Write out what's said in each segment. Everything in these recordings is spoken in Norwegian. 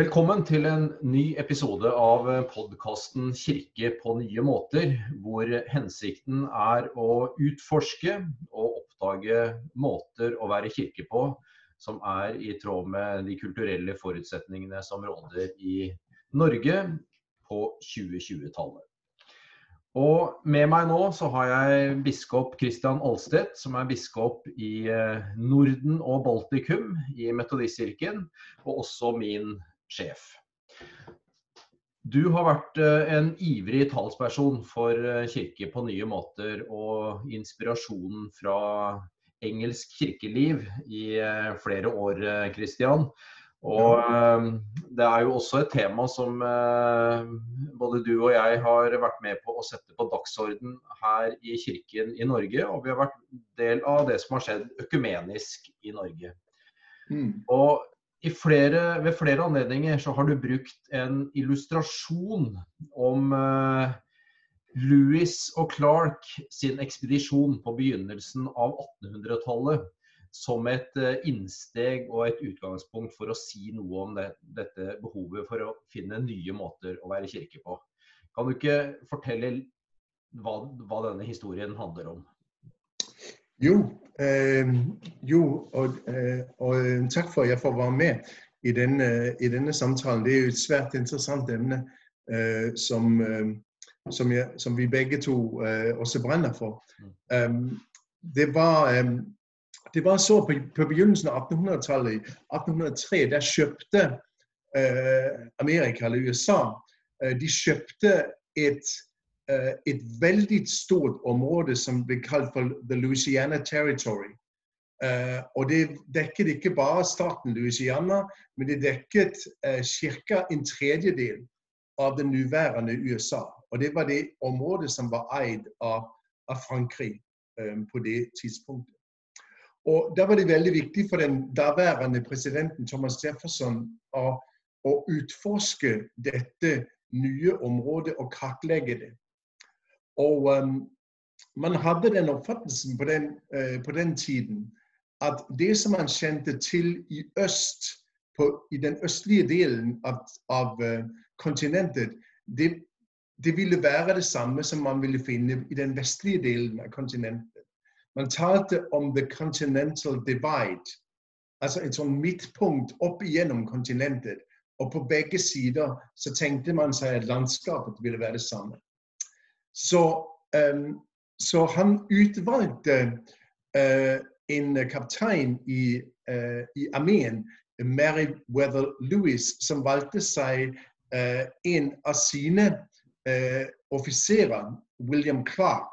Velkommen til en ny episode av podkasten 'Kirke på nye måter', hvor hensikten er å utforske og oppdage måter å være kirke på som er i tråd med de kulturelle forutsetningene som råder i Norge på 2020-tallet. Og med meg nå så har jeg biskop Christian Aalstedt, som er biskop i Norden og Baltikum i Metodistkirken, og også min sjef. Du har vært en ivrig talsperson for kirke på nye måter og inspirasjonen fra engelsk kirkeliv i flere år, Christian. Og det er jo også et tema som både du og jeg har vært med på å sette på dagsorden her i kirken i Norge, og vi har vært del av det som har skjedd økumenisk i Norge. Mm. Og flere, ved flere anledninger så har du brukt en illustrasjon om uh, Lewis og Clark sin ekspedisjon på begynnelsen av 1800-tallet som et uh, innsteg og et utgangspunkt for å si noe om det, dette behovet for å finne nye måter å være kirke på. Kan du ikke fortelle hva, hva denne historien handler om? Jo, øh, jo og, øh, og, øh, takk for at jeg får være med i denne, i denne, samtalen. Det er jo et svært interessant emne øh, som, øh, som, jeg, som, vi begge to øh, også brenner for. Um, det, var, det var så på, på begynnelsen av 1800-tallet, 1803, der kjøpte Amerika, eller USA, de kjøpte et et veldig stort område som ble kalt for The Louisiana Territory. Uh, og det dekket ikke bare staten Louisiana, men det dekket uh, ca. en tredjedel av det nåværende USA. Og det var det området som var eid av, av Frankrike um, på det tidspunktet. Og Da var det veldig viktig for den daværende presidenten Thomas Jefferson å, å utforske dette nye området og kartlegge det. Og um, man hadde den oppfattelsen på den, uh, på den, tiden at det som man kjente til i øst, på, i den østlige delen av, av uh, kontinentet, det, det, ville være det samme som man ville finne i den vestlige delen av kontinentet. Man talte om the continental divide, altså et sånn midtpunkt opp igjennom kontinentet. Og på begge sider så tenkte man seg at landskapet ville være det samme. Så, um, så han utvalgte uh, en kaptein i, uh, i armeen, Meriwether Lewis, som valgte seg uh, en av sine offiserer, William Clark.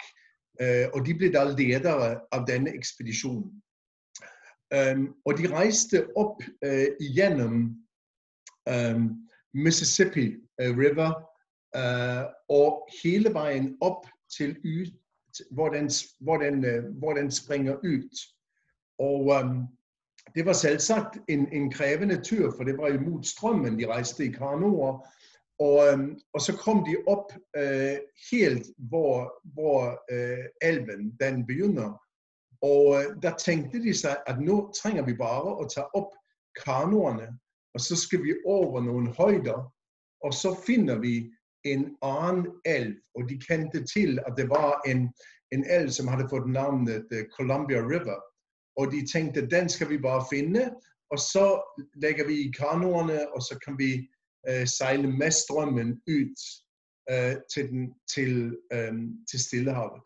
og de ble da ledere av denne ekspedisjonen. Um, og de reiste opp gjennom um, Mississippi River Uh, og hele veien opp til ut, hvor den, hvor den, øh, hvor den springer ut. Og um, det var selvsagt en, en, krevende tur, for det var imot strømmen. De reiste i kanoer. Og, um, og, så kom de opp uh, helt hvor, hvor uh, elven den begynner. Og uh, da tenkte de seg at nå trenger vi bare å ta opp kanoene, og så skal vi over noen høyder, og så finner vi en annen elv. Og de kjente til at det var en, en elv som hadde fått navnet uh, Columbia River. Og de tenkte den skal vi bare finne. Og så legger vi i kanoene, og så kan vi uh, seile med strømmen ut uh, til, den, til, um, til Stillehavet.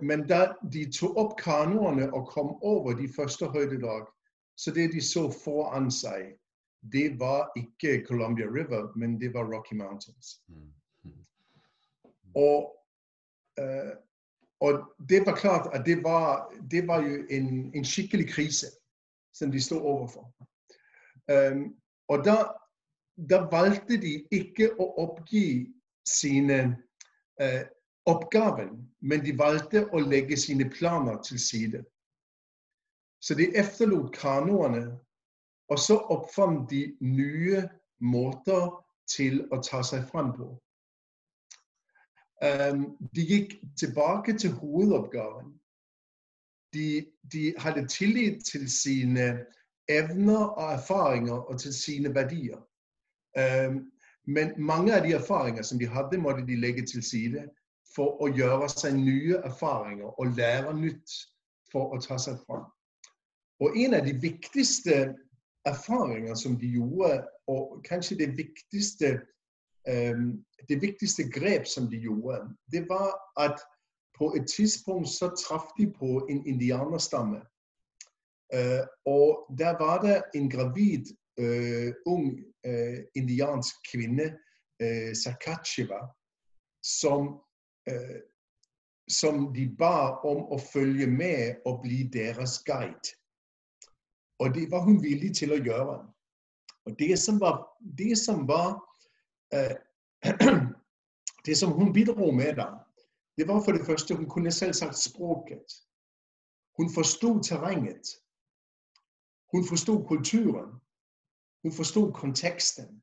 men da de tok opp kanoene og kom over de første høydedrag, så det de så foran seg, det var ikke Columbia River, men det var Rocky Mountains. Mm. Og, uh, og, det var klart at det var, det var jo en, en, skikkelig krise som de stod overfor. Um, og da, da, valgte de ikke å oppgi sine uh, oppgaver, men de valgte å legge sine planer til side. Så de efterlot kanoene og så oppfant de nye måter til å ta seg frem på. De gikk tilbake til hovedoppgaven. De, de, hadde tillit til sine evner og erfaringer og til sine verdier. Men mange av de erfaringer som de hadde, måtte de legge til side for å gjøre seg nye erfaringer og lære nytt for å ta seg fram. Og en av de viktigste erfaringer som de gjorde, og kanskje det viktigste, det viktigste grep som de gjorde, det var at på et tidspunkt så traff de på en indianerstamme. Uh, og der var det en gravid uh, ung uh, indiansk kvinne, Sakachiva, som, som de ba om å følge med og bli deres guide. Og det var hun villig til å gjøre. Og det som var, det som, var det som hun bidro med da, det var for det første hun kunne selvsagt språket. Hun forsto terrenget. Hun forsto kulturen. Hun forsto konteksten.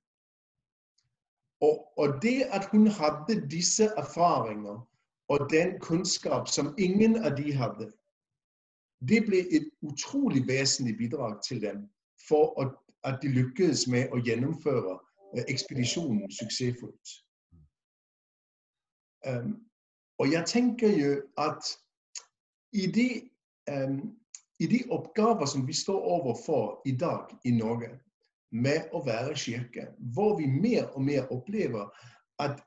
Og, og, det at hun hadde disse erfaringer og den kunnskap som ingen av de hadde, det ble et utrolig vesentlig bidrag til dem for at de lykkes med å gjennomføre eh, ekspedisjonen suksessfullt. Og jeg tenker jo at i de, i de oppgaver som vi står overfor i dag i Norge, med å være kirke, hvor vi mer og mer opplever at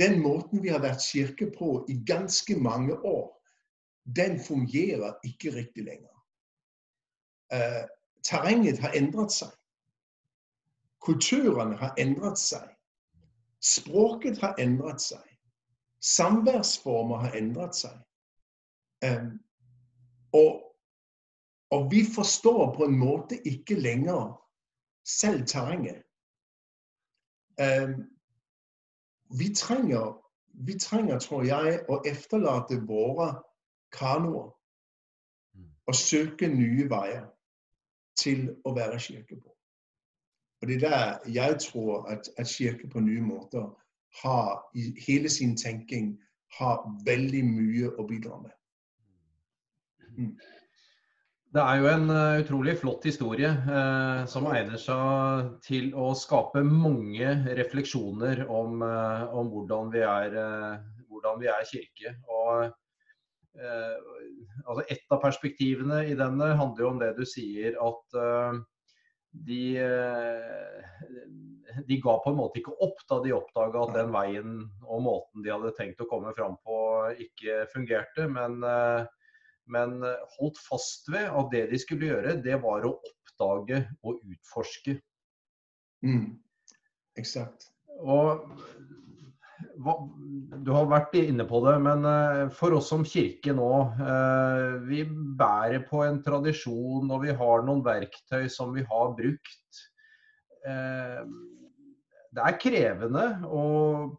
den måten vi har vært kirke på i ganske mange år, den fungerer ikke riktig lenger. Eh, terrenget har endret seg. Kulturene har endret seg. Språket har endret seg. Samværsformer har endret seg. Eh, og, og, vi forstår på en måte ikke lenger selv terrenget. Eh, vi, trenger, vi trenger, tror jeg, å efterlate våre kanoer og søke nye veier til å være kirke på. Og Det er der jeg tror at, at kirke på nye måter har i hele sin tenking har veldig mye å bidra med. Mm. Det er jo en uh, utrolig flott historie eh, som egner seg til å skape mange refleksjoner om, uh, om hvordan, vi er, hvordan, vi er, kirke. Og, altså et av perspektivene i denne handler jo om det du sier at de, de ga på en måte ikke opp da de oppdaga at den veien og måten de hadde tenkt å komme fram på, ikke fungerte. Men, eh, men holdt fast ved at det de skulle gjøre, det var å oppdage og utforske. Mm. Exakt. Og du har vært inne på det, men eh, for oss som kirke nå, eh, vi bærer på en tradisjon og vi har noen verktøy som vi har brukt. Det er krevende å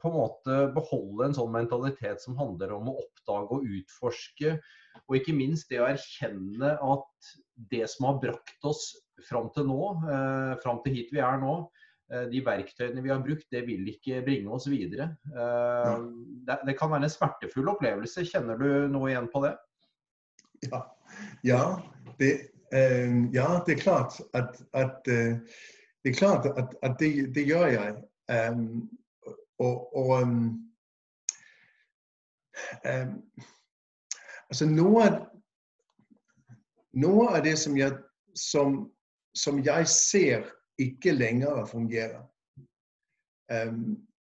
på en måte beholde en sånn mentalitet som handler om å oppdage og utforske, og ikke minst det å erkjenne at det som har brakt oss fram til nå, eh, fram til hit vi er nå, eh, de verktøyene vi har brukt, det vil ikke bringe oss videre. Eh, det, det, kan være en smertefull opplevelse. Kjenner du noe igjen på det? Ja, ja, det, eh, ja det, er klart at, at det er klart at, at det, det, gjør jeg. Og, og um, altså noe, noe av det som jeg, som, som jeg ser ikke lenger fungerer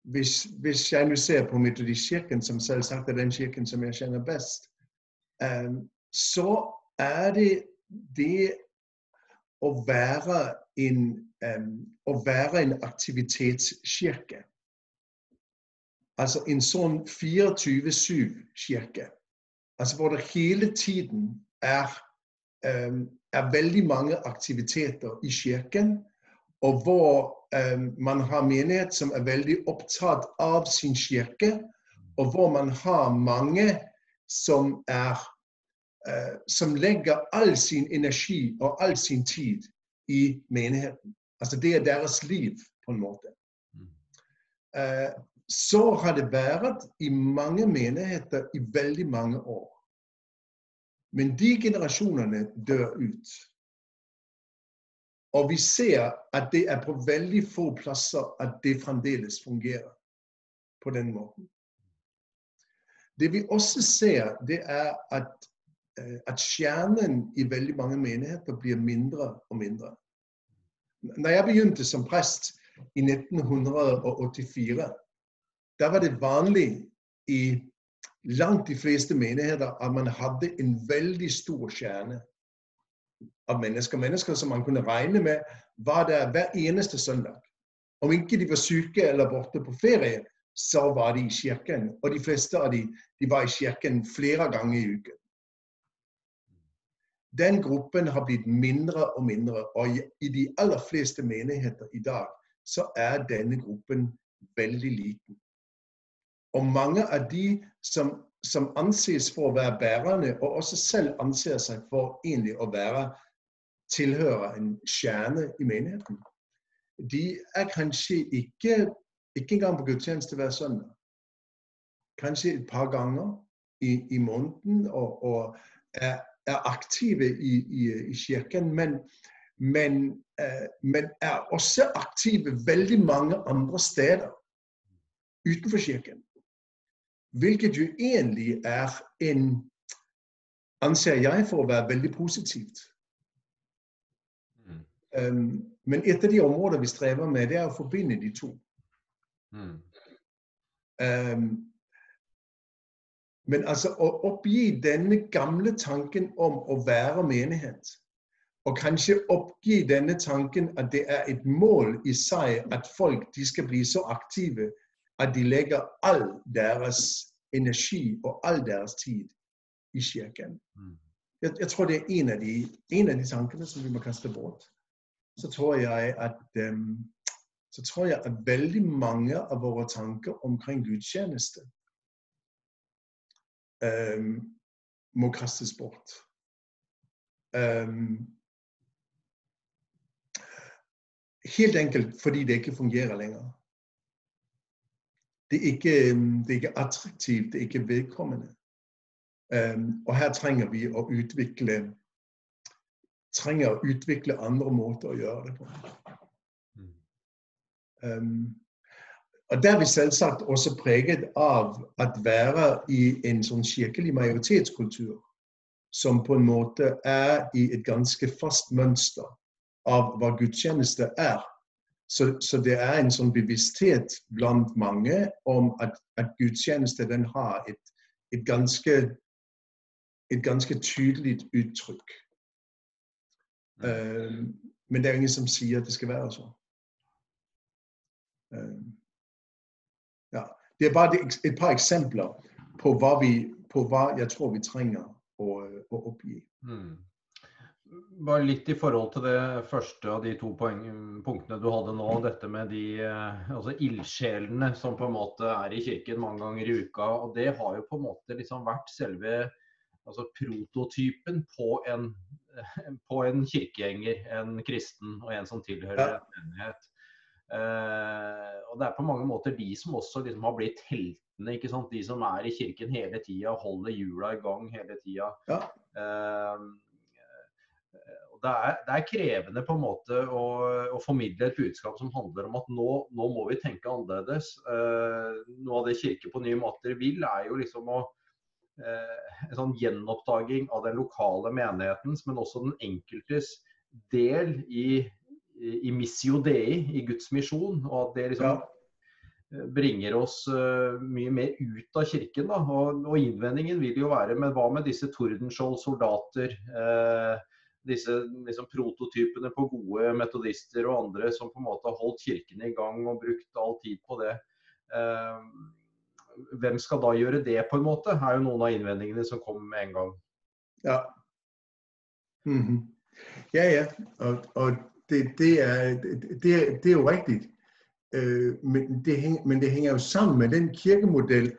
hvis, hvis, jeg nå ser på Metodistkirken, som selvsagt er den kirken som jeg kjenner best, så er det det å være en, um, å være en aktivitetskirke. Altså en sånn 24-7-kirke. Altså hvor det hele tiden er, um, er, veldig mange aktiviteter i kirken. Og hvor um, man har menighet som er veldig opptatt av sin kirke. Og hvor man har mange som er uh, som legger all sin energi og all sin tid i menigheten. Altså det er deres liv, på en måte. Uh, så har det vært i mange menigheter i veldig mange år. Men de generasjonene dør ut. Og vi ser at det er på veldig få plasser at det fremdeles fungerer på den måten. Det vi også ser, det er at, eh, at kjernen i veldig mange menigheter blir mindre og mindre. Når jeg begynte som prest i 1984, da var det vanlig i langt de fleste menigheter at man hadde en veldig stor kjerne av mennesker. Mennesker som man kunne regne med var der hver eneste søndag. Om ikke de var syke eller borte på ferie, så var de i kirken. Og de fleste av dem de var i kirken flere ganger i uken. Den gruppen har blitt mindre og mindre, og i de aller fleste menigheter i dag så er denne gruppen veldig liten. Og mange av de som, som anses for å være bærende, og også selv anser seg for egentlig å være tilhører en kjerne i menigheten, de er kanskje ikke, ikke engang på gudstjeneste hver søndag. Kanskje et par ganger i, i måneden og, og er, er, aktive i, i, i kirken. Men, men, eh, men, er også aktive veldig mange andre steder utenfor kirken. Hvilket jo egentlig er en anser jeg for å være veldig positivt. Men et av de områder vi strever med, det er å forbinde de to. Mm. Um, men altså å oppgi denne gamle tanken om å være menighet, og kanskje oppgi denne tanken at det er et mål i seg at folk de skal bli så aktive at de legger all deres energi og all deres tid i kirken. Mm. Jeg, jeg, tror det er en av, de, en av, de, tankene som vi må kaste bort. Så tror jeg at så tror jeg at veldig mange av våre tanker omkring gudstjeneste um, må kastes bort. Um, helt enkelt fordi det ikke fungerer lenger det er, ikke, det er ikke attraktivt, det er ikke vedkommende. Um, og her trenger vi å utvikle trenger å utvikle andre måter å gjøre det på. Um, og Der er vi selvsagt også preget av å være i en sånn kirkelig majoritetskultur som på en måte er i et ganske fast mønster av hva gudstjeneste er. Så, så, det er en sånn bevissthet blant mange om at, at gudstjeneste den har et, et, ganske, et ganske tydelig uttrykk. Uh, men det er ingen som sier at det skal være sånn. Uh, ja. Det er bare et par eksempler på hva, vi, på hva jeg tror vi trenger å, å oppgi. Mm bare litt i forhold til det første av de to poeng, punktene du hadde nå. Dette med de eh, altså ildsjelene som på en måte er i kirken mange ganger i uka. og Det har jo på en måte liksom vært selve altså prototypen på en, på en kirkegjenger, en kristen og en som tilhører en menighet. Uh, og Det er på mange måter de som også liksom har blitt heltene. ikke sant? De som er i kirken hele tida, holder hjula i gang hele tida. Ja. Uh, det er, det er, krevende på en måte å, å, formidle et budskap som handler om at nå, nå må vi tenke annerledes. Uh, noe av det Kirke på nye måter vil, er jo liksom å en sånn gjenoppdaging av den lokale menighetens, men også den enkeltes del i, i, missio dei, i Guds misjon. Og at det liksom ja. bringer oss uh, mye mer ut av kirken. Da. Og, og, innvendingen vil jo være men hva med disse Tordenskjold soldater? Eh, disse liksom, prototypene på gode metodister og andre som på en måte har holdt kirken i gang og brukt all tid på det. Eh, hvem skal da gjøre det, på en måte, er jo noen av innvendingene som kommer med en gang. Ja. Mm -hmm. Ja, ja. Og, og det, det, er, det, det, er, jo riktig. Uh, men, det det hænger jo sammen med den kirkemodell,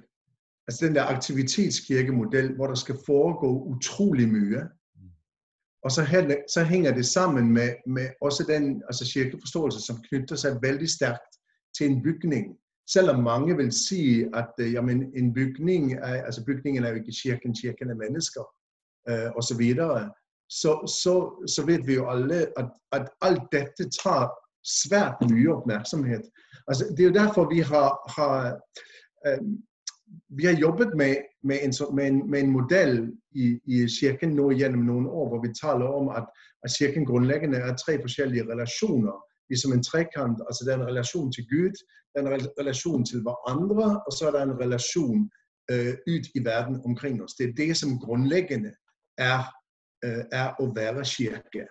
altså den der aktivitetskirkemodell, hvor der skal foregå utrolig mye. Og så, så henger det sammen med, med også den altså kirkeforståelse som knytter seg veldig sterkt til en bygning. Selv om mange vil si at øh, ja, en bygning er, altså bygningen er jo ikke kirken, kirken er mennesker eh, osv. så, så, så vet vi jo alle at, at alt dette tar svært mye oppmerksomhet. Altså, det er jo derfor vi har, har eh, vi har jobbet med, med, en, med, en, med en, modell i, i, Kirken nå gjennom noen år hvor vi taler om at, at Kirken grunnleggende er tre forskjellige relasjoner. Vi som en trekant, altså Det er en relasjon til Gud, det er en relasjon til hverandre, og så er det en relasjon uh, ut i verden omkring oss. Det er det som grunnleggende er, uh, er å være kirke.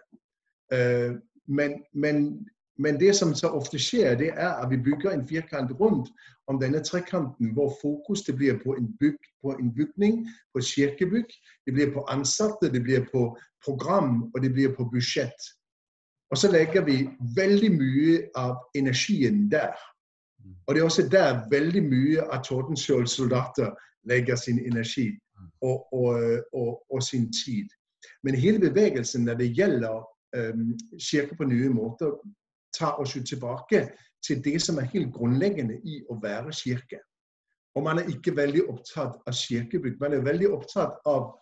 Uh, men, men men det som så ofte skjer, det er at vi bygger en firkant rundt om denne trekanten, hvor fokus det blir på en, byg, på en bygning, på et kirkebygg, det blir på ansatte, det blir på program, og det blir på budsjett. Og så legger vi veldig mye av energien der. Og det er også der veldig mye av Tordenskiolds soldater legger sin energi og, og, og, og, sin tid. Men hele bevegelsen når det gjelder um, kirke på nye måter, tar oss jo tilbake til det som er helt grunnleggende i å være kirke. Og man er ikke veldig opptatt av kirkebygg. Man er veldig opptatt av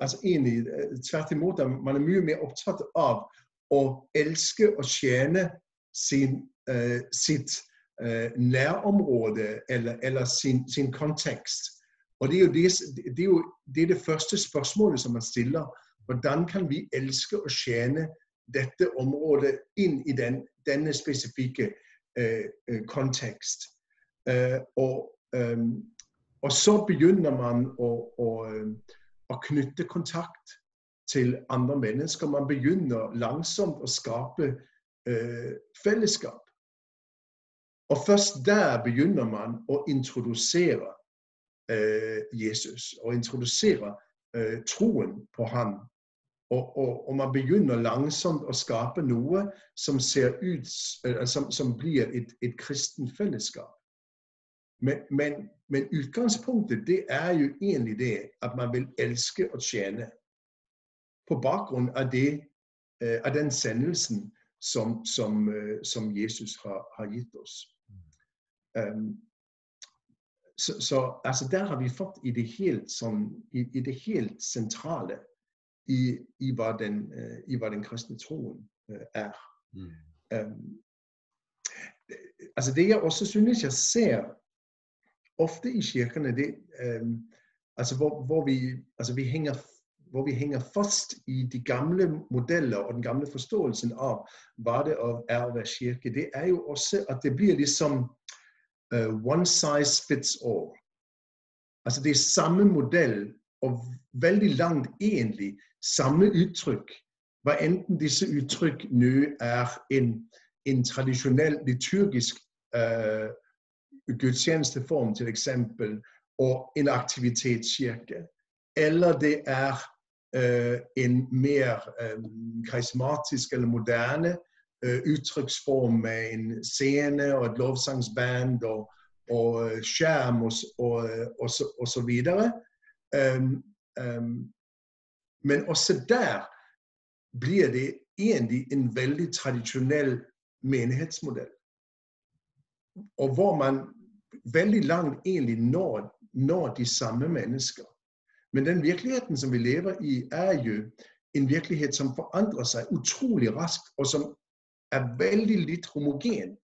altså egentlig, eh, Tvert imot, man er mye mer opptatt av å elske og tjene sin, uh, sitt uh, nærområde eller, eller sin, sin, kontekst. Og det er, jo det, det er jo det, er det første spørsmålet som man stiller. Hvordan kan vi elske og tjene dette området inn i den, denne spesifikke eh, eh kontekst. Eh, og, eh, og, så begynner man å, å, å, knytte kontakt til andre mennesker. Man begynner langsomt å skape eh, fellesskap. Og først der begynner man å introdusere eh, Jesus, og introdusere troen på ham. og, og, og, man begynner langsomt å skape noe som ut eh, som, som blir et, et kristent fellesskap. Men, men, men, utgangspunktet det er jo egentlig det at man vil elske og tjene. På bakgrunn av, det, eh, av den sendelsen som, som, eh, som Jesus har, har, gitt oss. Um, så, så altså der har vi fått i det helt, sånn, i, i det helt sentrale i, i, hva, den, øh, i hva den kristne troen er. Mm. Um, altså Det jeg også synes jeg ser ofte i kirkene, det, um, altså hvor, hvor, vi, altså vi henger, hvor vi henger fast i de gamle modeller og den gamle forståelsen av hva det er å være kirke, det er jo også at det blir liksom uh, one size fits all. Altså det er samme modell og veldig langt egentlig samme uttrykk, hva enten disse uttrykk nå er en, en tradisjonell liturgisk uh, gudstjenesteform, f.eks., og en aktivitetskirke, eller det er en mer um, karismatisk eller moderne uh, uttrykksform med en scene og et lovsangsband og, og skjerm og, og, og, så, og så videre. Um, um, men også der blir det egentlig en veldig tradisjonell menighetsmodell. Og hvor man veldig langt egentlig når, når de samme mennesker. Men den virkeligheten som vi lever i, er jo en virkelighet som forandrer seg utrolig raskt, og som er veldig litt homogen.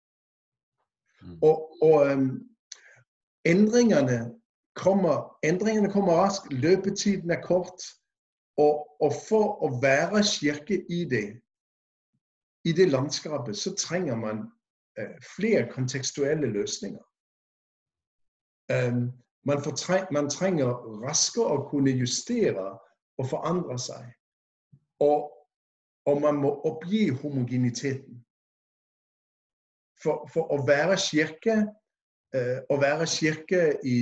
Mm. Og, og um, endringene kommer, endringene kommer raskt, løpetiden er kort. Og, og, for å være kirke i det, i det landskapet, så trenger man uh, flere kontekstuelle løsninger. Um, man, man, trenger raskere å kunne justere og forandre seg. Og, og man må oppgi homogeniteten. For, for å være kirke, eh, å være kirke i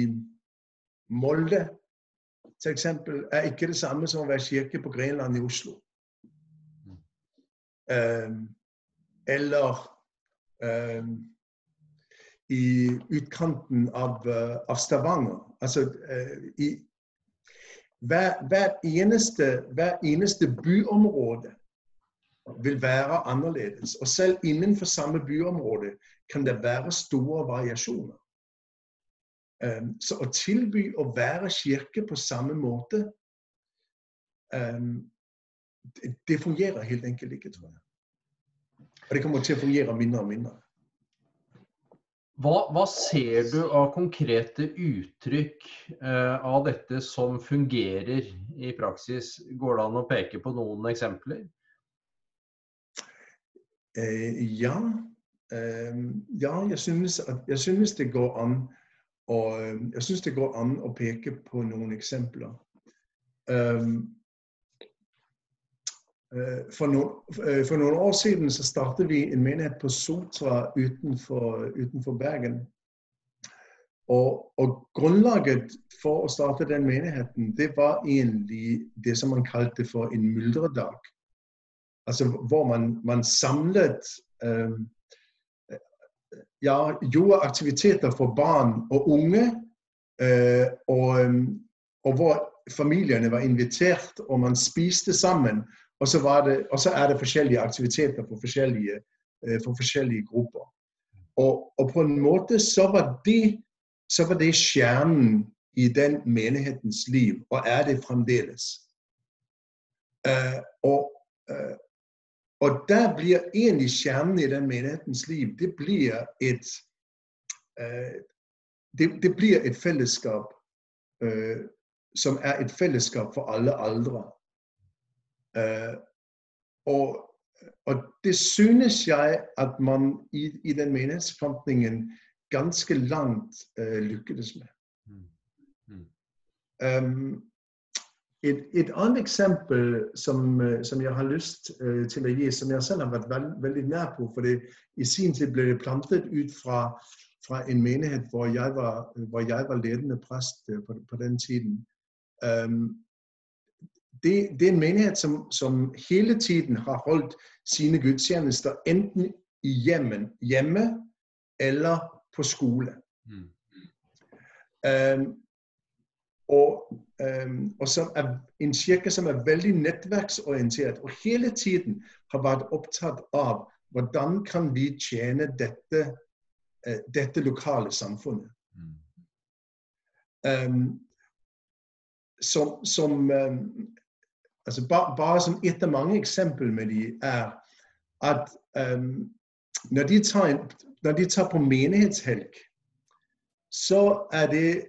Molde f.eks. er ikke det samme som å være kirke på Grenland i Oslo. Eh, eller um, i utkanten av, uh, av Stavanger. Altså uh, i hver, hver, eneste, hver, eneste, byområde vil være annerledes. Og selv innenfor samme byområde kan det være store variasjoner. Um, så å tilby å være kirke på samme måte um, det, det fungerer helt enkelt ikke, tror jeg. Og det kommer til å fungere mindre og mindre. Hva, hva ser du av konkrete uttrykk eh, av dette som fungerer i praksis? Går det an å peke på noen eksempler? Eh, ja. Eh, ja, jeg synes, at, jeg synes det går an å Jeg synes det går an å peke på noen eksempler. Um, for, noen, for, noen, år siden så startet vi en menighet på Sotra utenfor, utenfor Bergen. Og, og, grunnlaget for å starte den menigheten, det var egentlig det som man kalte for en myldredag. Altså hvor man, man samlet eh, ja, gjorde aktiviteter for barn og unge. Eh, og, og, hvor familiene var invitert, og man spiste sammen. Og så, det, og så er det forskjellige aktiviteter for forskjellige, uh, for forskjellige grupper. Og, og, på en måte så var, det, så var det kjernen i den menighetens liv, og er det fremdeles. Uh, og, og der blir egentlig kjernen i den menighetens liv det blir et, uh, det, det, blir et fellesskap uh, som er et fellesskap for alle aldre. Uh, og, og, det synes jeg at man i, i den menighetsplantningen ganske langt lykkedes med. Mm. Um, et, et, annet eksempel som, øh, som, jeg har lyst til å gi, som jeg selv har vært veld, veldig nær på for det, I sin tid ble det plantet ut fra, fra en menighet hvor jeg var, hvor jeg var ledende prest på, på, den tiden. Um, det, det, er en menighet som, som, hele tiden har holdt sine gudstjenester enten i hjemmen, hjemme eller på skole. Mm. Um, og, um, og som er en kirke som er veldig nettverksorientert og hele tiden har vært opptatt av hvordan kan vi tjene dette, uh, dette lokale samfunnet. Um, som, som altså bare, bare, som et av mange eksempler med de er at når de, tar, når de tar på menighetshelg, så er det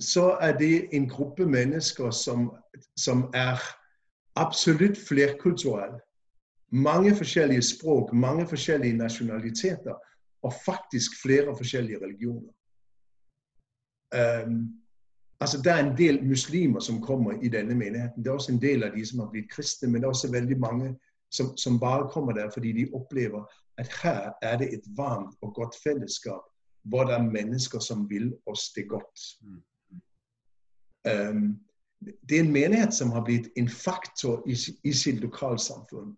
så er det en gruppe mennesker som, som er absolutt flerkulturelle. Mange forskjellige språk, mange forskjellige nasjonaliteter og faktisk flere forskjellige religioner. Um, altså Det er en del muslimer som kommer i denne menigheten. Det er også en del av de som har blitt kristne, men det er også veldig mange som, som bare kommer der fordi de opplever at her er det et varmt og godt fellesskap hvor det er mennesker som vil oss det godt. Um, det er en menighet som har blitt en faktor i, i sitt lokalsamfunn.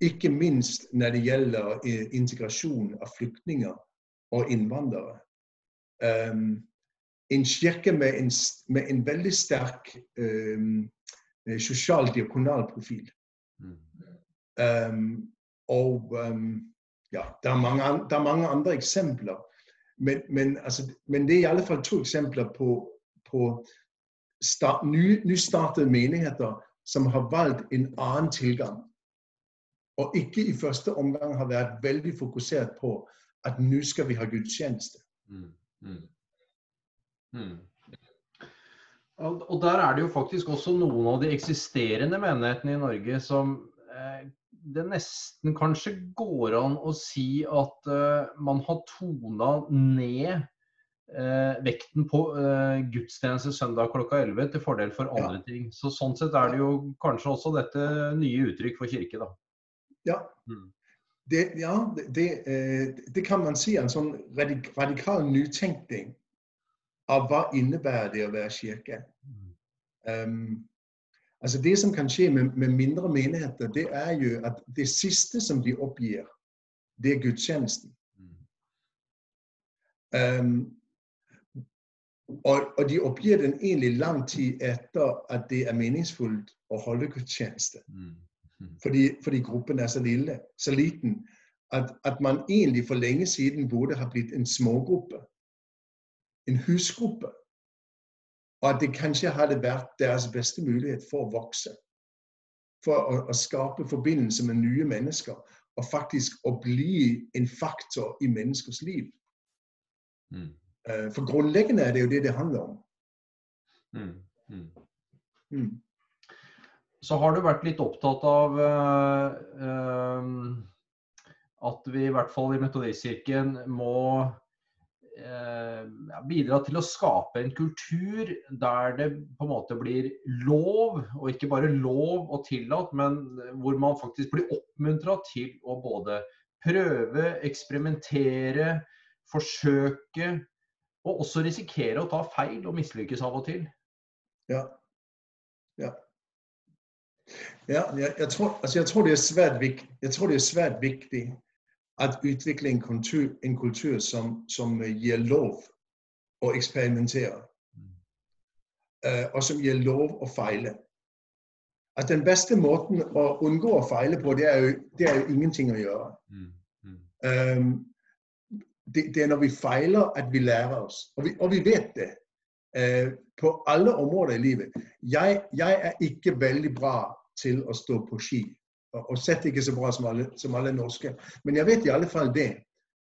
Ikke minst når det gjelder eh, integrasjon av flyktninger og innvandrere. Um, en kirke med en, med en veldig sterk um, sosial-diakonal profil. Um, og ja, det er, mange, det er, mange, andre eksempler. Men, men, altså, men, det er i alle fall to eksempler på, på start, ny, nystartede menigheter som har valgt en annen tilgang. Og ikke i første omgang har vært veldig fokusert på at nå skal vi ha gudstjeneste. Mm, mm. Mm. Og der er det jo faktisk også noen av de eksisterende menighetene i Norge som eh, det nesten kanskje går an å si at eh, man har tona ned eh, vekten på eh, gudstjeneste søndag klokka 11 til fordel for andre ja. ting. Så Sånn sett er det jo kanskje også dette nye uttrykk for kirke, da. Ja. Mm. Det, ja, det, eh, det, kan man si er en sånn radikal nytenkning av hva innebærer det å være kirke. Um, altså Det som kan skje med, med, mindre menigheter, det er jo at det siste som de oppgir, det er gudstjenesten. Um, og, og, de oppgir den egentlig lang tid etter at det er meningsfullt å holde gudstjeneste. Mm. Fordi, fordi, gruppen er så lille, så liten, at, at, man egentlig for lenge siden burde ha blitt en smågruppe. En husgruppe. Og at det kanskje hadde vært deres beste mulighet for å vokse. for å, å skape forbindelse med nye mennesker. Og faktisk å bli en faktor i menneskers liv. Mm. Eh, For grunnleggende er det jo det det handler om. Mm. Mm. Mm. Så har du vært litt opptatt av uh, eh, at vi i hvert fall i Metodistkirken må eh, bidra til å skape en kultur der det på en måte blir lov, og ikke bare lov og tillatt, men hvor man faktisk blir oppmuntra til å både prøve, eksperimentere, forsøke, og også risikere å ta feil og mislykkes av og til. Ja. Ja. Ja, jeg, jeg, tror, altså jeg, tror det er svært jeg tror det er svært viktig at utvikle en kultur, en kultur som, som gir lov å eksperimentere. Eh, og som gir lov å feile. At den beste måten å unngå å feile på, det er jo, det er jo ingenting å gjøre. Mm. Mm. Um, det, det, er når vi feiler at vi lærer oss. Og vi, og vi vet det. Uh, på alle områder i livet. Jeg, jeg, er ikke veldig bra til å stå på ski. Og, sett ikke så bra som alle, som alle norske. Men jeg vet i alle fall det.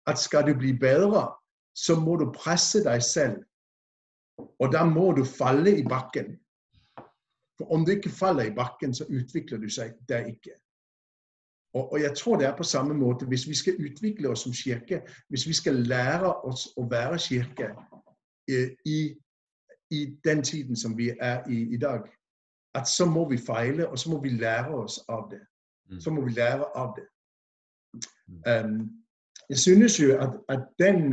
At skal du bli bedre, så må du presse deg selv. Og da må du falle i bakken. For om du ikke faller i bakken, så utvikler du seg der ikke. Og, og, jeg tror det er på samme måte hvis vi skal utvikle oss som kirke, hvis vi skal lære oss å være kirke eh, i, i, den tiden som vi er i i dag, at så må vi feile, og så må vi lære oss av det. Så må vi lære av det. Um, jeg synes jo at, at den,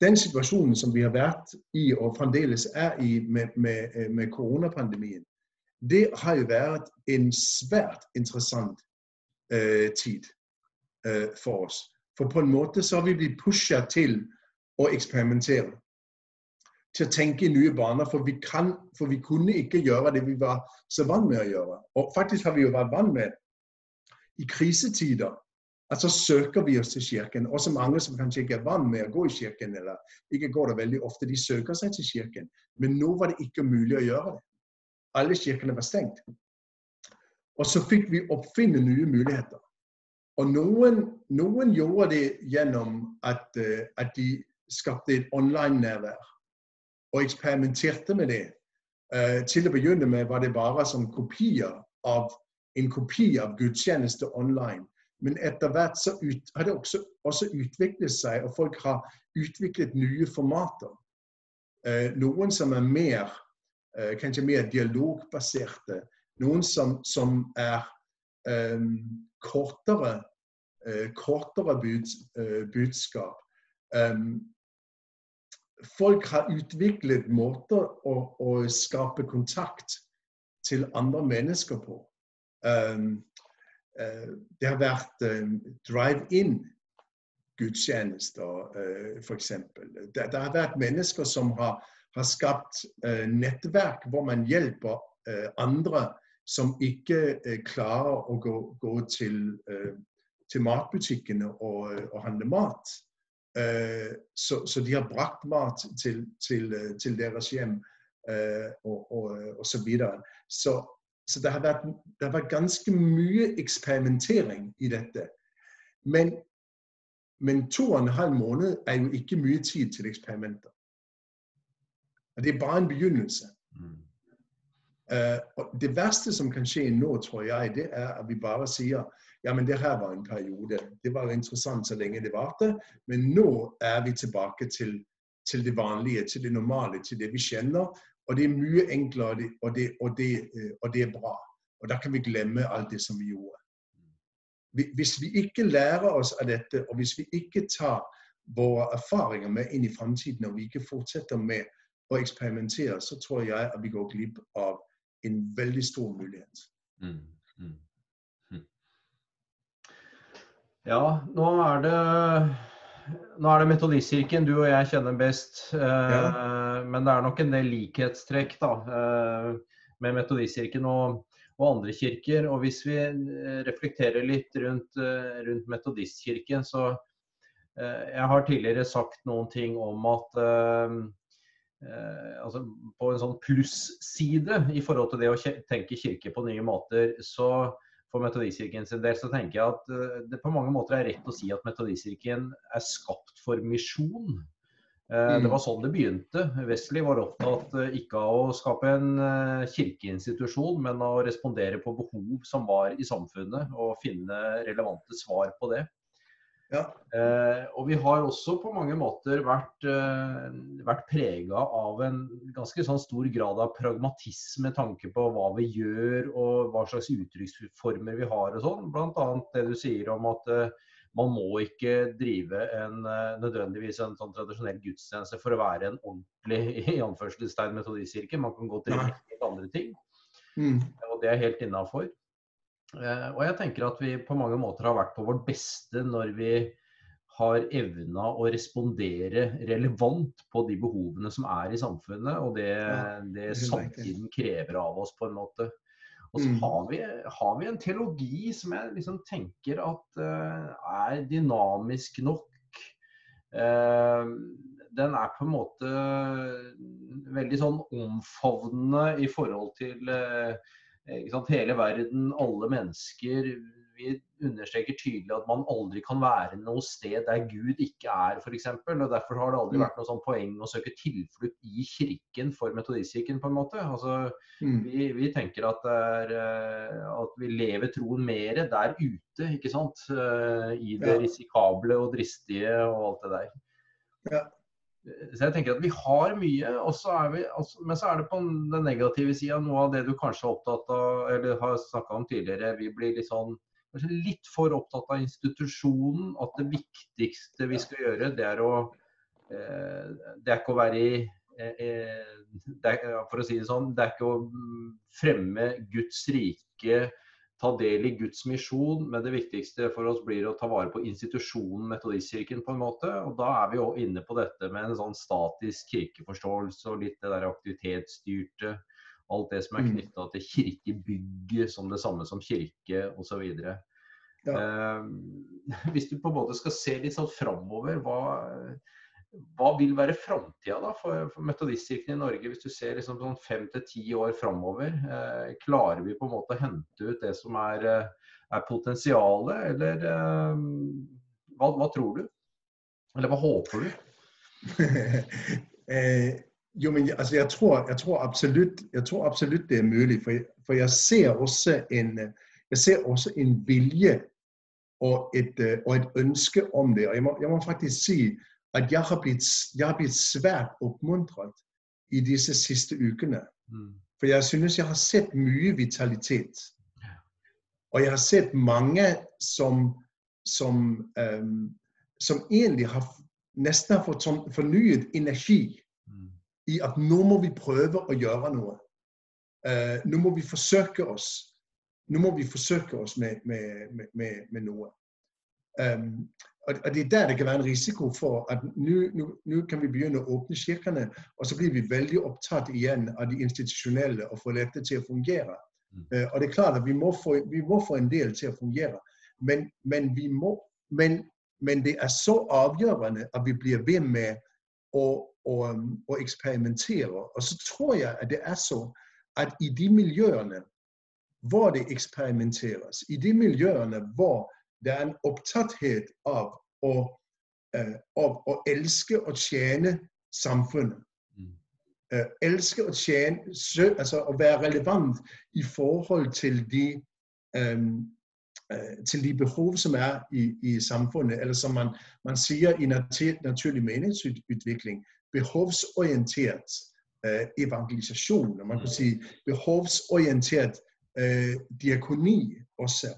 den, situasjonen som vi har vært i, og fremdeles er i med, med, med koronapandemien, det har jo vært en svært interessant uh, tid uh, for oss. For på en måte så har vi blitt pusha til å eksperimentere. Til å tenke i nye baner, for vi, kan, for vi kunne ikke gjøre det vi var så vant med å gjøre. Og faktisk har vi jo vært vant med i krisetider at så søker vi oss til kirken. Også mange som kanskje ikke er vant med å gå i kirken, eller ikke går det veldig ofte, de søker seg til kirken. Men nå var det ikke mulig å gjøre det. Alle kirkene var stengt. Og så fikk vi oppfinne nye muligheter. Og noen, noen gjorde det gjennom at, uh, at de skapte et online-nærvær. Og eksperimenterte med det. Uh, til å begynne med var det bare som kopier av en kopi av gudstjeneste online. Men etter hvert så ut, har det også, også, utviklet seg, og folk har utviklet nye formater. Eh, noen som er mer eh, kanskje mer dialogbaserte. Noen som, som er eh, kortere, kortere bud, budskap. folk har utviklet måter å, å skape kontakt til andre mennesker på. Um, uh, det har vært um, drive-in gudstjenester, uh, f.eks. Det, det har vært mennesker som har, har skapt nettverk hvor man hjelper andre som ikke klarer å gå, gå til, til, matbutikkene og, og handle mat. Så, så, de har brakt mat til, til, til deres hjem og, og, og så videre. Så så det har, vært, det har vært ganske mye eksperimentering i dette. Men, men to og en halv måned er jo ikke mye tid til eksperimenter. Det er bare en begynnelse. Mm. Uh, og det verste som kan skje nå, tror jeg, det er at vi bare sier ja, men det her var en periode. Det var interessant så lenge det varte, men nå er vi tilbake til, til det vanlige, til det normale, til det vi kjenner. Og det er mye enklere, og det, og, det, øh, og det, er bra. Og da kan vi glemme alt det som vi gjorde. Hvis vi ikke lærer oss av dette, og hvis vi ikke tar våre erfaringer med inn i framtiden, og vi ikke fortsetter med å eksperimentere, så tror jeg at vi går glipp av en veldig stor mulighet. Mm. Mm. mm. Ja, nå er det nå er det Metodistkirken du og jeg kjenner best. Eh, ja. Men det er nok en del likhetstrekk da, eh, med Metodistkirken og, og, andre kirker. Og hvis vi eh, reflekterer litt rundt, rundt Metodistkirken, så Jeg har tidligere sagt noen ting om at altså på en sånn plusside i forhold til det å tenke kirke på nye måter, så for Metodistkirken sin del så tenker jeg at eh, det på mange måter er rett å si at Metodistkirken er skapt for misjon. Eh, det mm. var sånn det begynte. Wesley var opptatt eh, ikke av å skape en kirkeinstitusjon, men av å respondere på behov som var i samfunnet, og finne relevante svar på det. Ja. Eh, og vi har også på mange måter vært, eh, vært prega av en ganske sånn stor grad av pragmatisme med tanke på hva vi gjør og hva slags uttrykksformer vi har og sånn. Bl.a. det du sier om at eh, man må ikke drive en, eh, nødvendigvis en sånn tradisjonell gudstjeneste for å være en ordentlig i anførselstegn metodistkirke. Man kan gå til helt andre ting. Mm. Og det er helt innafor. Eh, og jeg tenker at vi på mange måter har vært på vårt beste når vi har evna å respondere relevant på de behovene som er i samfunnet, og det, det samtiden krever av oss, på en måte. Og så mm. har vi, har vi en teologi som jeg liksom tenker at uh, er dynamisk nok. Uh, den er på en måte veldig sånn omfavnende i forhold til uh, Hele verden, alle mennesker. Vi understreker tydelig at man aldri kan være noe sted der Gud ikke er, f.eks. Derfor har det aldri mm. vært noe sånn poeng å søke tilflukt i kirken for metodistkirken, på en måte. Altså, mm. vi, vi, tenker at, er, eh, at, vi lever troen mer der ute, ikke sant. Eh, I det risikable og dristige og alt det der. Ja. Så jeg tenker at vi har mye, vi, også, men så er det på den negative sida noe av det du kanskje er opptatt av, eller har snakka om tidligere. Vi blir litt sånn kanskje litt for opptatt av institusjonen. At det viktigste vi skal gjøre, det er å eh, Det er ikke å være i eh, eh er, For å si det sånn, det er ikke å fremme Guds rike ta del i Guds misjon, men det viktigste for oss blir å ta vare på institusjonen Metodistkirken på en måte. Og da er vi jo inne på dette med en sånn statisk kirkeforståelse og litt det der aktivitetsstyrte. Alt det som er mm. knytta til kirkebygget som det samme som kirke osv. Ja. Eh, hvis du på en måte skal se litt sånn framover, hva hva vil være framtida for, for metodistkirken i Norge, hvis du ser liksom sånn fem til ti år framover? Eh, klarer vi på en måte å hente ut det som er, eh, er potensialet, eller eh, hva, hva, tror du? Eller hva håper du? eh, jo, men altså, jeg, tror, jeg, tror absolutt, jeg, tror, absolutt, det er mulig. For, for jeg, ser en, jeg ser også en vilje og et, eh, og et ønske om det. Og jeg må, må faktisk si at jeg har blitt, jeg har blitt svært oppmuntret i disse siste ukene. Mm. For jeg synes jeg har sett mye vitalitet. Og jeg har sett mange som, som, um, som egentlig har nesten har fått sånn fornyet energi mm. i at nå må vi prøve å gjøre noe. Uh, nå må vi forsøke oss. Nå må vi forsøke oss med, med, med, med noe. Um, og Det er der det kan være en risiko for at nå kan vi begynne å åpne kirkene, og så blir vi veldig opptatt igjen av de institusjonelle og få dette til å fungere. Uh, og det er klart at vi må, få, vi må få en del til å fungere, men, men, må, men, men, det er så avgjørende at vi blir ved med å, å, å eksperimentere. Og så tror jeg at det er så at i de miljøene hvor det eksperimenteres, i de miljøene hvor det er en opptatthet av å, uh, av å elske og tjene samfunnet. Uh, elske og tjene, altså å være relevant i forhold til de, uh, til de behov som er i, i, samfunnet. Eller som man, man sier i natur, naturlig meningsutvikling, behovsorientert evangelisasjon. Man kan si behovsorientert diakoni også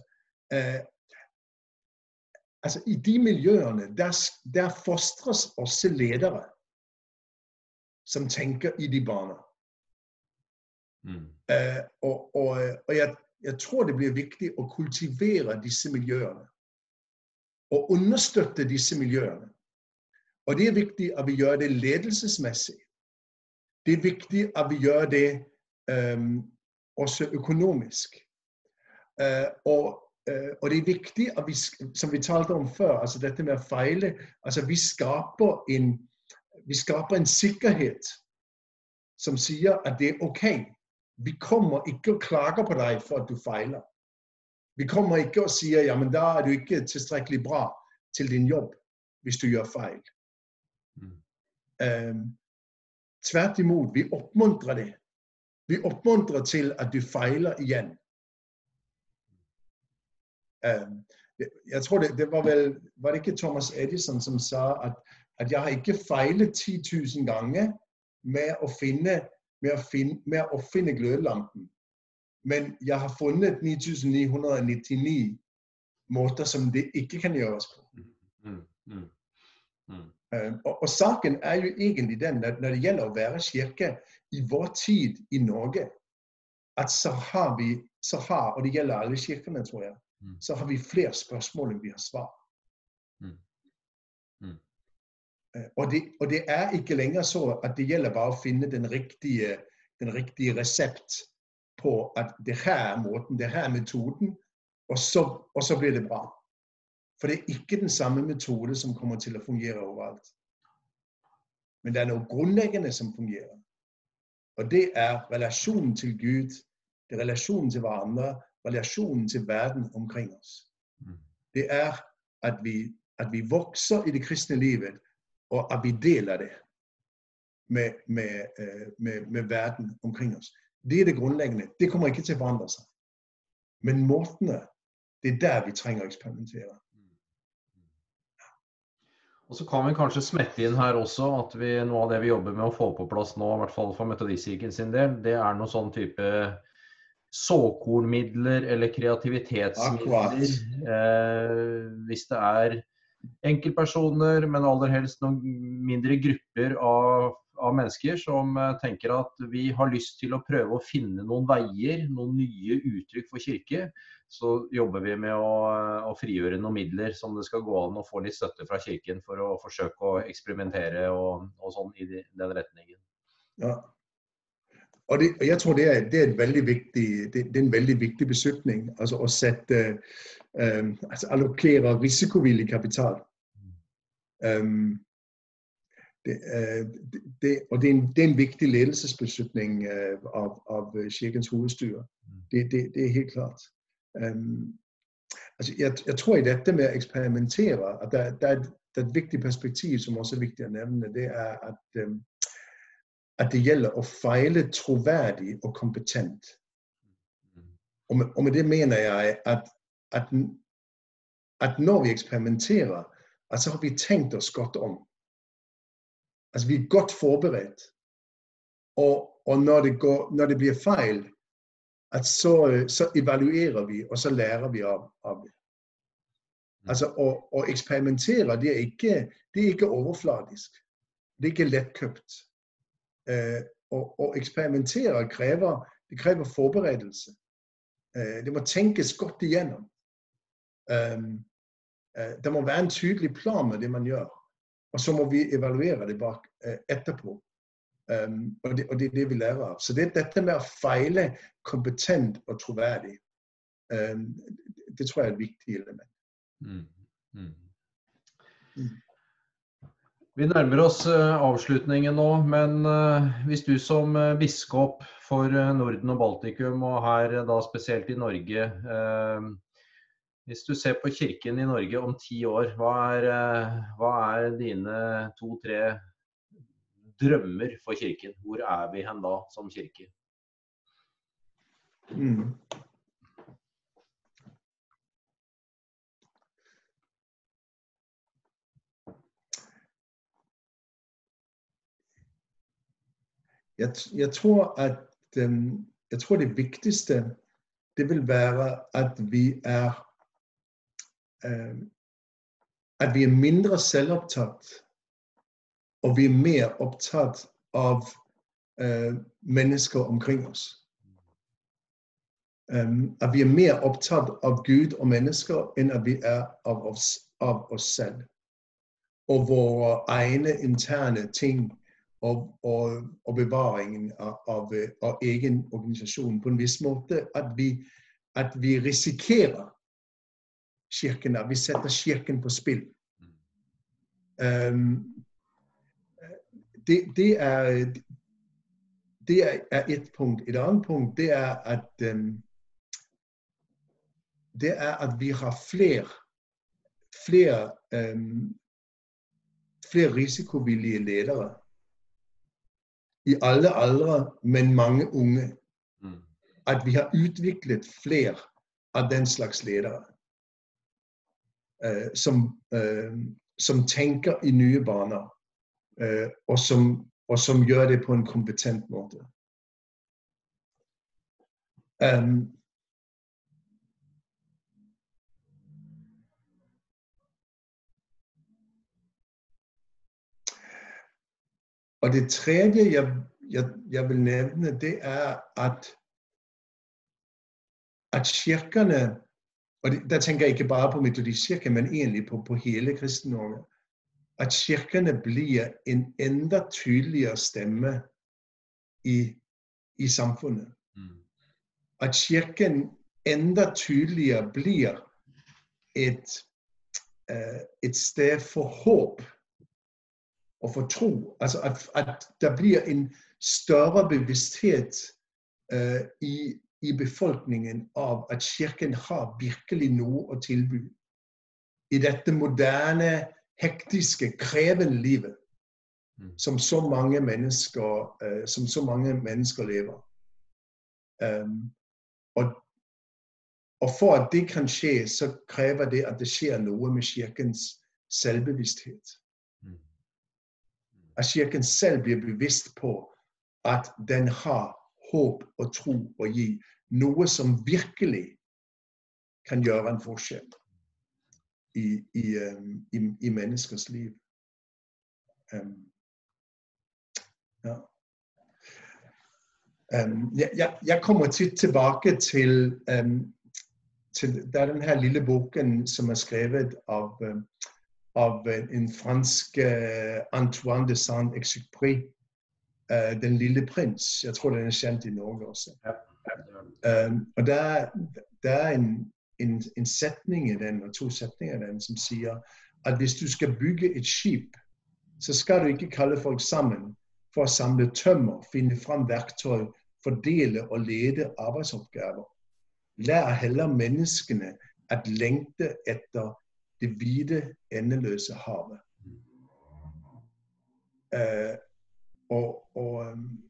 altså I de miljøene der, der fostres også ledere som tenker i de baner. Mm. Uh, og, og, og jeg, jeg, tror det blir viktig å kultivere disse miljøene. Og understøtte disse miljøene. Og det er viktig at vi gjør det ledelsesmessig. Det er viktig at vi gjør det um, også økonomisk. Uh, og og det er viktig at vi, som vi talte om før, altså dette med å feile altså Vi skaper en, vi skaper en sikkerhet som sier at det er OK. Vi kommer ikke og klager på deg for at du feiler. Vi kommer ikke og sier ja, men da er du ikke tilstrekkelig bra til din jobb hvis du gjør feil. Mm. Um, tvert imot, vi oppmuntrer det. Vi oppmuntrer til at du feiler igjen. Jeg tror det, det, var vel Var det ikke Thomas Edison som sa at, at jeg har ikke feilet 10 000 ganger med å finne, med å finne, med å finne glødelampen? Men jeg har funnet 9999 måter som det ikke kan gjøres på. Mm, mm, mm. Uh, og, og, saken er jo egentlig den at når det gjelder å være kirke i vår tid i Norge, at så har vi så har, Og det gjelder alle kirkene, tror jeg. Mm. så har vi flere spørsmål enn vi har svar. Mm. Mm. Øh, og, det, og, det, er ikke lenger så at det gjelder bare å finne den riktige, den riktige resept på at det her er måten, det her er metoden, og så, og så blir det bra. For det er ikke den samme metode som kommer til å fungere overalt. Men det er noe grunnleggende som fungerer. Og det er relasjonen til Gud, det er relasjonen til hverandre, relasjonen til verden omkring oss. Mm. Det er at vi, at vi vokser i det kristne livet, og at vi deler det med, med, øh, med, med verden omkring oss. Det er det grunnleggende. Det kommer ikke til å forandre seg. Men måtene, det er der vi trenger å eksperimentere. Og så kan vi kanskje smette inn her også at vi, noe av det vi jobber med å få på plass nå, i hvert fall for Metodistkirken sin del, det er noe sånn type såkornmidler eller kreativitetsmidler. Eh, hvis det er enkeltpersoner, men aller helst noen mindre grupper av, av, mennesker som eh, tenker at vi har lyst til å prøve å finne noen veier, noen nye uttrykk for kirke, så jobber vi med å, å frigjøre noen midler som det skal gå an å få litt støtte fra Kirken for å forsøke å eksperimentere og, og sånn i den retningen. Ja, og, det, og jeg tror det er, det er, veldig viktig, det, det, er en veldig viktig beslutning. Altså å sette um, altså Allokere risikovillig kapital. Um, det, det, og det er, en, det er en viktig ledelsesbeslutning av, av Kirkens hovedstyre. Det, er helt klart. Um, altså jeg, jeg, tror i dette med å eksperimentere at det, det, er det, er et, viktig perspektiv som også er viktig å nevne. Det er at um, at det gjelder å feile troverdig og kompetent. Og med, og med det mener jeg at, at, at, når vi eksperimenterer, at så har vi tenkt oss godt om. Altså vi er godt forberedt. Og, og når, det går, når, det blir feil, at så, så, evaluerer vi, og så lærer vi av, av det. Altså å, å eksperimentere, det er, ikke, det er ikke overfladisk. Det er ikke lettkjøpt. Å, eksperimentere krever, det krever forberedelse. Eh, det må tenkes godt igjennom. Eh, det må være en tydelig plan med det man gjør. Og så må vi evaluere det bak etterpå. Um, og, det, og, det, er det vi lærer av. Så det, dette med å feile kompetent og troverdig, um, det tror jeg er et viktig element. Mm. Mm. Mm. Vi nærmer oss eh, avslutningen nå, men eh, hvis du som eh, biskop for Norden og Baltikum, og her da spesielt i Norge Hvis du ser på kirken i Norge om ti år, hva er, hva er dine to-tre drømmer for kirken? Hvor er vi hen da som kirke? Mm. Jeg, jeg, tror at jeg tror det viktigste det vil være at vi er at vi er mindre selvopptatt, og vi er mer opptatt av uh, mennesker omkring oss. At vi er mer opptatt av Gud og mennesker enn at vi er av oss, av oss selv. Og våre egne interne ting og, og, og bevaringen av, av, av, egen organisasjon på en viss måte. At vi, at vi risikerer kirken. At vi setter kirken på spill. Um, det, det, er det er et punkt. Et annet punkt det er at um, det er at vi har flere flere, um, flere risikovillige ledere. I alle aldre, men mange unge. Mm. At vi har utviklet flere av den slags ledere. Uh, som, uh, som tenker i nye baner. Uh, og, som, og, som, gjør det på en kompetent måte. Um, Og det tredje jeg, jeg, jeg vil nevne, det er at, at kirkene og det, Der tenker jeg ikke bare på Metodistkirken, men egentlig på, på hele Kristen-Norge. At kirkene blir en enda tydeligere stemme i, i samfunnet. Mm. At kirken enda tydeligere blir et, uh, et sted for håp og for tro. Altså at, at der blir en større bevissthet uh, i, i, befolkningen av at Kirken har virkelig noe å tilby i dette moderne, hektiske, krevende livet mm. som så mange mennesker, uh, som så mange mennesker lever. Um, og, og, for at det kan skje, så krever det at det skjer noe med Kirkens selvbevissthet at kirken selv blir bevisst på at den har håp og tro å gi. Noe som virkelig kan gjøre en forskjell i, i, i, i menneskers liv. Um, ja. Um, jeg, jeg, kommer til, tilbake til, um, til Det er denne lille boken som er skrevet av av en fransk uh, Antoine de Saint-Exupéry, uh, 'Den lille prins'. Jeg tror den er kjent i Norge også. Um, og det er, det er en, en, en, setning i den, og to setninger i den som sier at hvis du skal bygge et skip, så skal du ikke kalle folk sammen for å samle tømmer, finne fram verktøy, fordele og lede arbeidsoppgaver. Lær heller menneskene at lengte etter det hvite, endeløse havet. Uh, og, og, um,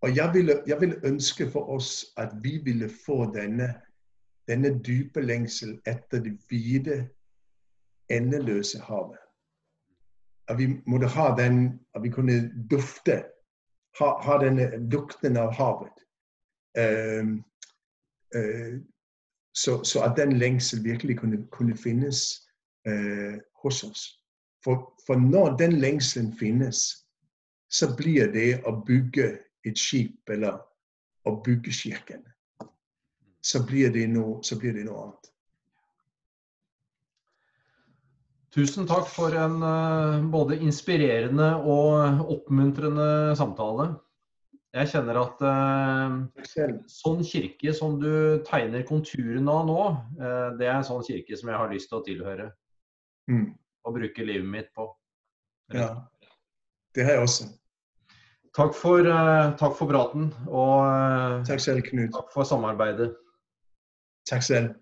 og jeg, ville, jeg, ville, ønske for oss at vi ville få denne, denne dype lengsel etter det hvite, endeløse havet. At vi måtte ha den At vi kunne dufte, ha, ha denne lukten av havet. Uh, uh, så, så, at den lengsel virkelig kunne, kunne finnes eh, hos oss. For, for, når den lengselen finnes, så blir det å bygge et skip eller å bygge kirken. Så blir det noe, blir det noe annet. Tusen takk for en uh, både inspirerende og oppmuntrende samtale. Jeg kjenner at eh, sånn kirke som du tegner konturene av nå, eh, det er en sånn kirke som jeg har lyst til å tilhøre. Mm. Og bruke livet mitt på. Ja, det har jeg også. Takk for, eh, takk for praten. Og takk selv, Knut. takk for samarbeidet. Takk selv.